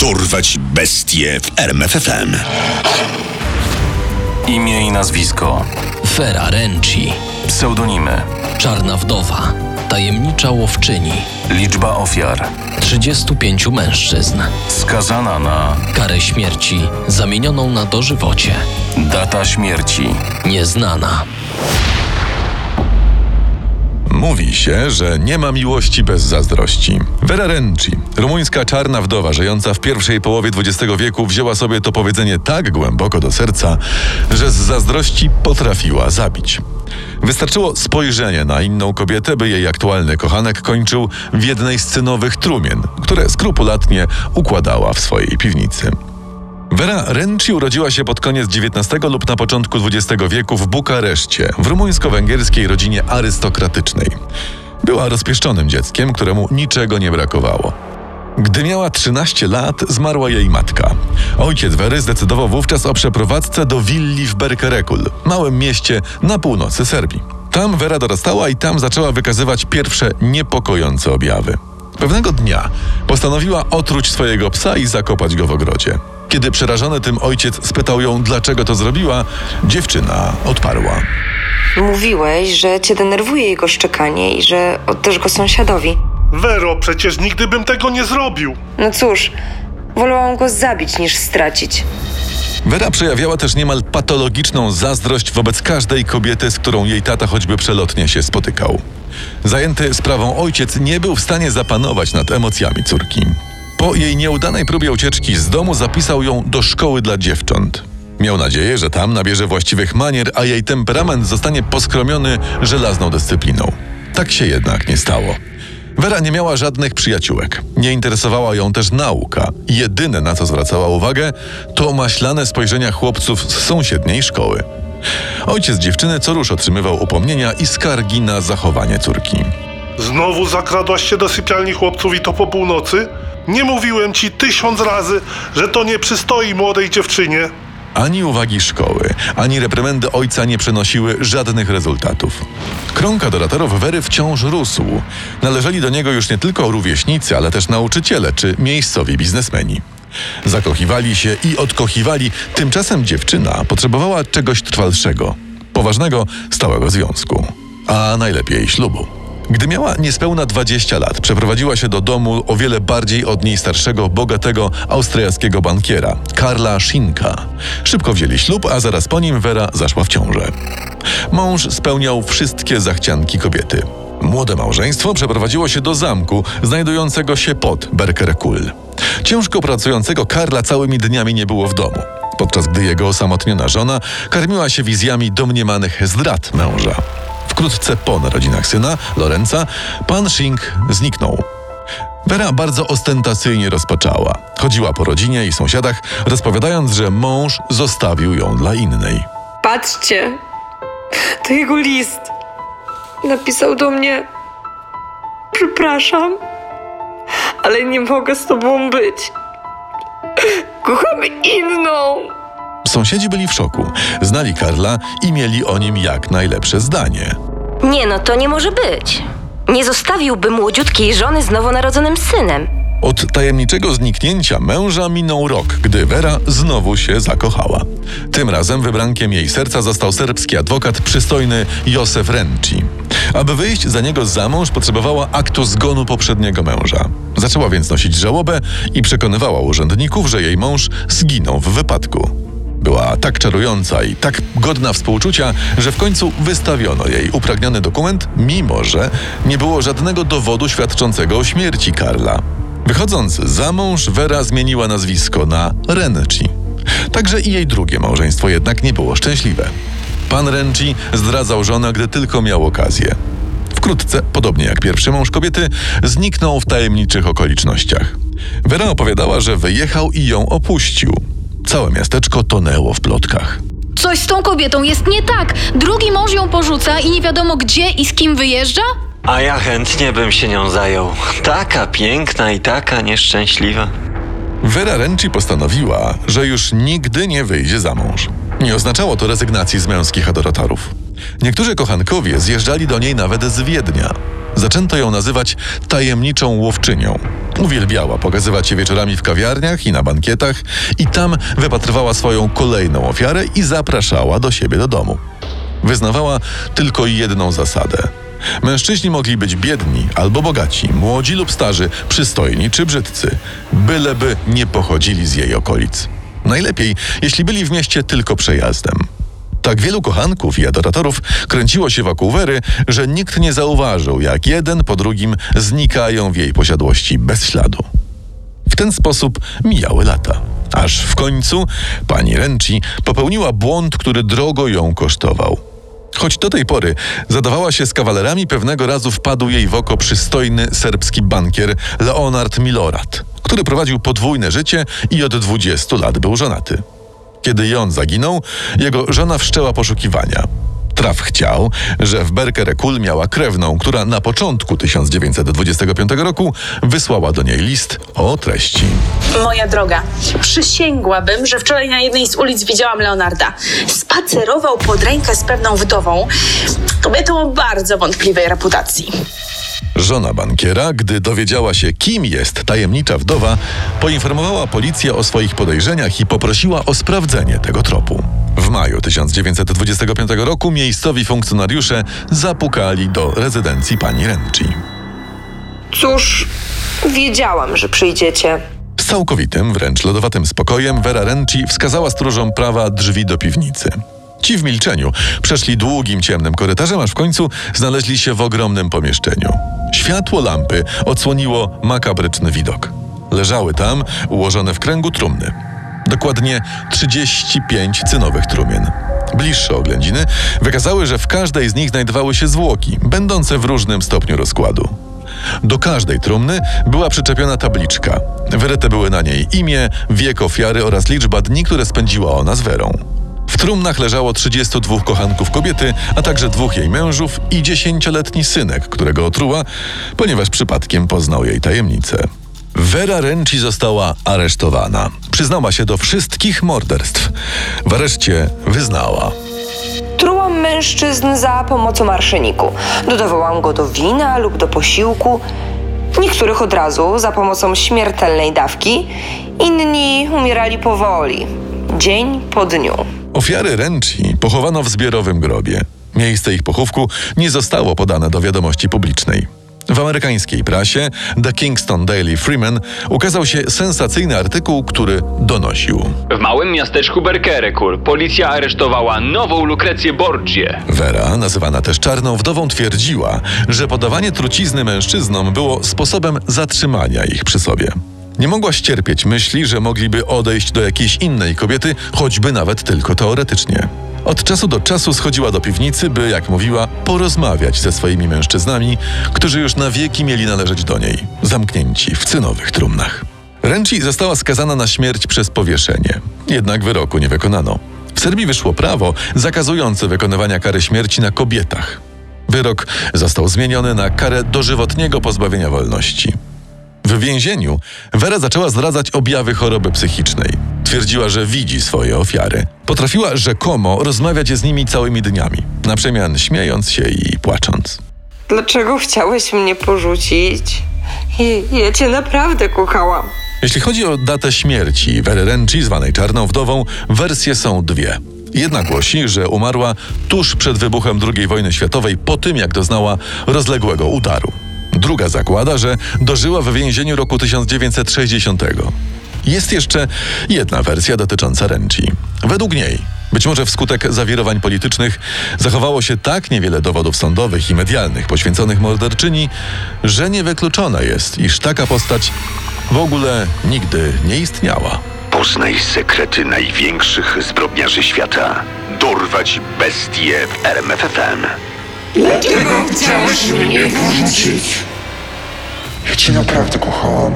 Dorwać bestie w RMFFM. Imię i nazwisko. Fera Renci, Pseudonimy. Czarna Wdowa, Tajemnicza Łowczyni, Liczba ofiar. 35 mężczyzn, Skazana na karę śmierci zamienioną na dożywocie, data śmierci. nieznana. Mówi się, że nie ma miłości bez zazdrości. Vera Renci, rumuńska czarna wdowa żyjąca w pierwszej połowie XX wieku, wzięła sobie to powiedzenie tak głęboko do serca, że z zazdrości potrafiła zabić. Wystarczyło spojrzenie na inną kobietę, by jej aktualny kochanek kończył w jednej z cynowych trumien, które skrupulatnie układała w swojej piwnicy. Vera Renci urodziła się pod koniec XIX lub na początku XX wieku w Bukareszcie, w rumuńsko-węgierskiej rodzinie arystokratycznej. Była rozpieszczonym dzieckiem, któremu niczego nie brakowało. Gdy miała 13 lat, zmarła jej matka. Ojciec Wery zdecydował wówczas o przeprowadzce do willi w Berkerekul, małym mieście na północy Serbii. Tam Wera dorastała i tam zaczęła wykazywać pierwsze niepokojące objawy. Pewnego dnia postanowiła otruć swojego psa i zakopać go w ogrodzie. Kiedy przerażony tym ojciec spytał ją, dlaczego to zrobiła, dziewczyna odparła. Mówiłeś, że cię denerwuje jego szczekanie i że oddasz go sąsiadowi. Wero, przecież nigdy bym tego nie zrobił. No cóż, wolałam go zabić niż stracić. Wera przejawiała też niemal patologiczną zazdrość wobec każdej kobiety, z którą jej tata choćby przelotnie się spotykał. Zajęty sprawą ojciec nie był w stanie zapanować nad emocjami córki. Po jej nieudanej próbie ucieczki z domu zapisał ją do szkoły dla dziewcząt. Miał nadzieję, że tam nabierze właściwych manier, a jej temperament zostanie poskromiony żelazną dyscypliną. Tak się jednak nie stało. Wera nie miała żadnych przyjaciółek. Nie interesowała ją też nauka. Jedyne na co zwracała uwagę, to maślane spojrzenia chłopców z sąsiedniej szkoły. Ojciec dziewczyny co rusz otrzymywał upomnienia i skargi na zachowanie córki. Znowu zakradłaś się do sypialni chłopców i to po północy? Nie mówiłem ci tysiąc razy, że to nie przystoi młodej dziewczynie. Ani uwagi szkoły, ani reprymendy ojca nie przynosiły żadnych rezultatów. Krąg adoratorów Wery wciąż rósł. Należeli do niego już nie tylko rówieśnicy, ale też nauczyciele czy miejscowi biznesmeni. Zakochiwali się i odkochiwali, tymczasem dziewczyna potrzebowała czegoś trwalszego, poważnego, stałego związku, a najlepiej ślubu. Gdy miała niespełna 20 lat, przeprowadziła się do domu o wiele bardziej od niej starszego, bogatego austriackiego bankiera, Karla Schinka. Szybko wzięli ślub, a zaraz po nim Wera zaszła w ciążę. Mąż spełniał wszystkie zachcianki kobiety. Młode małżeństwo przeprowadziło się do zamku, znajdującego się pod Berkerekul. Ciężko pracującego Karla całymi dniami nie było w domu, podczas gdy jego osamotniona żona karmiła się wizjami domniemanych zdrad męża. Wkrótce po narodzinach syna, Lorenza, pan Schink zniknął. Wera bardzo ostentacyjnie rozpaczała. Chodziła po rodzinie i sąsiadach, rozpowiadając, że mąż zostawił ją dla innej. Patrzcie, to jego list. Napisał do mnie: Przepraszam, ale nie mogę z tobą być. Kocham inną. Sąsiedzi byli w szoku. Znali Karla i mieli o nim jak najlepsze zdanie. Nie no, to nie może być. Nie zostawiłby młodziutkiej żony z nowonarodzonym synem. Od tajemniczego zniknięcia męża minął rok, gdy Wera znowu się zakochała. Tym razem wybrankiem jej serca został serbski adwokat przystojny Józef Renci. Aby wyjść za niego za mąż, potrzebowała aktu zgonu poprzedniego męża. Zaczęła więc nosić żałobę i przekonywała urzędników, że jej mąż zginął w wypadku. Była tak czarująca i tak godna współczucia, że w końcu wystawiono jej upragniony dokument, mimo że nie było żadnego dowodu świadczącego o śmierci Karla. Wychodząc za mąż, Vera zmieniła nazwisko na Renci. Także i jej drugie małżeństwo jednak nie było szczęśliwe. Pan Renci zdradzał żonę, gdy tylko miał okazję. Wkrótce, podobnie jak pierwszy mąż kobiety, zniknął w tajemniczych okolicznościach. Vera opowiadała, że wyjechał i ją opuścił. Całe miasteczko tonęło w plotkach. Coś z tą kobietą jest nie tak. Drugi mąż ją porzuca i nie wiadomo gdzie i z kim wyjeżdża? A ja chętnie bym się nią zajął. Taka piękna i taka nieszczęśliwa. Vera Renci postanowiła, że już nigdy nie wyjdzie za mąż. Nie oznaczało to rezygnacji z męskich adoratorów. Niektórzy kochankowie zjeżdżali do niej nawet z Wiednia. Zaczęto ją nazywać tajemniczą łowczynią. Uwielbiała pokazywać się wieczorami w kawiarniach i na bankietach i tam wypatrywała swoją kolejną ofiarę i zapraszała do siebie do domu. Wyznawała tylko jedną zasadę. Mężczyźni mogli być biedni albo bogaci, młodzi lub starzy, przystojni czy brzydcy, byleby nie pochodzili z jej okolic. Najlepiej, jeśli byli w mieście tylko przejazdem. Tak wielu kochanków i adoratorów kręciło się wokół Wery, że nikt nie zauważył, jak jeden po drugim znikają w jej posiadłości bez śladu. W ten sposób mijały lata. Aż w końcu pani Renci popełniła błąd, który drogo ją kosztował. Choć do tej pory zadawała się z kawalerami, pewnego razu wpadł jej w oko przystojny serbski bankier Leonard Milorad, który prowadził podwójne życie i od 20 lat był żonaty. Kiedy Jon zaginął, jego żona wszczęła poszukiwania. Traf chciał, że w Berkerekul miała krewną, która na początku 1925 roku wysłała do niej list o treści. Moja droga, przysięgłabym, że wczoraj na jednej z ulic widziałam Leonarda. Spacerował pod rękę z pewną wdową, kobietą o bardzo wątpliwej reputacji. Żona bankiera, gdy dowiedziała się, kim jest tajemnicza wdowa, poinformowała policję o swoich podejrzeniach i poprosiła o sprawdzenie tego tropu. W maju 1925 roku miejscowi funkcjonariusze zapukali do rezydencji pani Renci. Cóż, wiedziałam, że przyjdziecie. Z całkowitym, wręcz lodowatym spokojem Vera Renci wskazała stróżom prawa drzwi do piwnicy. Ci w milczeniu przeszli długim, ciemnym korytarzem, aż w końcu znaleźli się w ogromnym pomieszczeniu. Światło lampy odsłoniło makabryczny widok. Leżały tam, ułożone w kręgu trumny. Dokładnie 35 cynowych trumien. Bliższe oględziny wykazały, że w każdej z nich znajdowały się zwłoki, będące w różnym stopniu rozkładu. Do każdej trumny była przyczepiona tabliczka. Wyryte były na niej imię, wiek ofiary oraz liczba dni, które spędziła ona z Werą. W trumnach leżało 32 kochanków kobiety, a także dwóch jej mężów i dziesięcioletni synek, którego otruła, ponieważ przypadkiem poznał jej tajemnicę. Vera Renci została aresztowana. Przyznała się do wszystkich morderstw. W areszcie wyznała. Trułam mężczyzn za pomocą marszeniku. Dodawałam go do wina lub do posiłku. Niektórych od razu za pomocą śmiertelnej dawki, inni umierali powoli, dzień po dniu. Ofiary Renci pochowano w zbiorowym grobie. Miejsce ich pochówku nie zostało podane do wiadomości publicznej. W amerykańskiej prasie The Kingston Daily Freeman ukazał się sensacyjny artykuł, który donosił. W małym miasteczku Berkerekul policja aresztowała nową Lukrecję Borgię. Vera, nazywana też Czarną Wdową, twierdziła, że podawanie trucizny mężczyznom było sposobem zatrzymania ich przy sobie. Nie mogła ścierpieć myśli, że mogliby odejść do jakiejś innej kobiety, choćby nawet tylko teoretycznie. Od czasu do czasu schodziła do piwnicy, by, jak mówiła, porozmawiać ze swoimi mężczyznami, którzy już na wieki mieli należeć do niej, zamknięci w cynowych trumnach. Renci została skazana na śmierć przez powieszenie, jednak wyroku nie wykonano. W Serbii wyszło prawo zakazujące wykonywania kary śmierci na kobietach. Wyrok został zmieniony na karę dożywotniego pozbawienia wolności. W więzieniu Vera zaczęła zdradzać objawy choroby psychicznej. Twierdziła, że widzi swoje ofiary. Potrafiła rzekomo rozmawiać z nimi całymi dniami, na przemian śmiejąc się i płacząc. Dlaczego chciałeś mnie porzucić? Ja, ja cię naprawdę kochałam. Jeśli chodzi o datę śmierci Wery Renci, zwanej Czarną Wdową, wersje są dwie. Jedna głosi, że umarła tuż przed wybuchem II wojny światowej, po tym jak doznała rozległego udaru. Druga zakłada, że dożyła w więzieniu roku 1960. Jest jeszcze jedna wersja dotycząca Renci. Według niej, być może wskutek zawirowań politycznych, zachowało się tak niewiele dowodów sądowych i medialnych poświęconych morderczyni, że niewykluczone jest, iż taka postać w ogóle nigdy nie istniała. Poznaj sekrety największych zbrodniarzy świata. Dorwać bestie w RMFFM. Dlaczego chciałeś mnie porzucić? Ja cię naprawdę kochałam.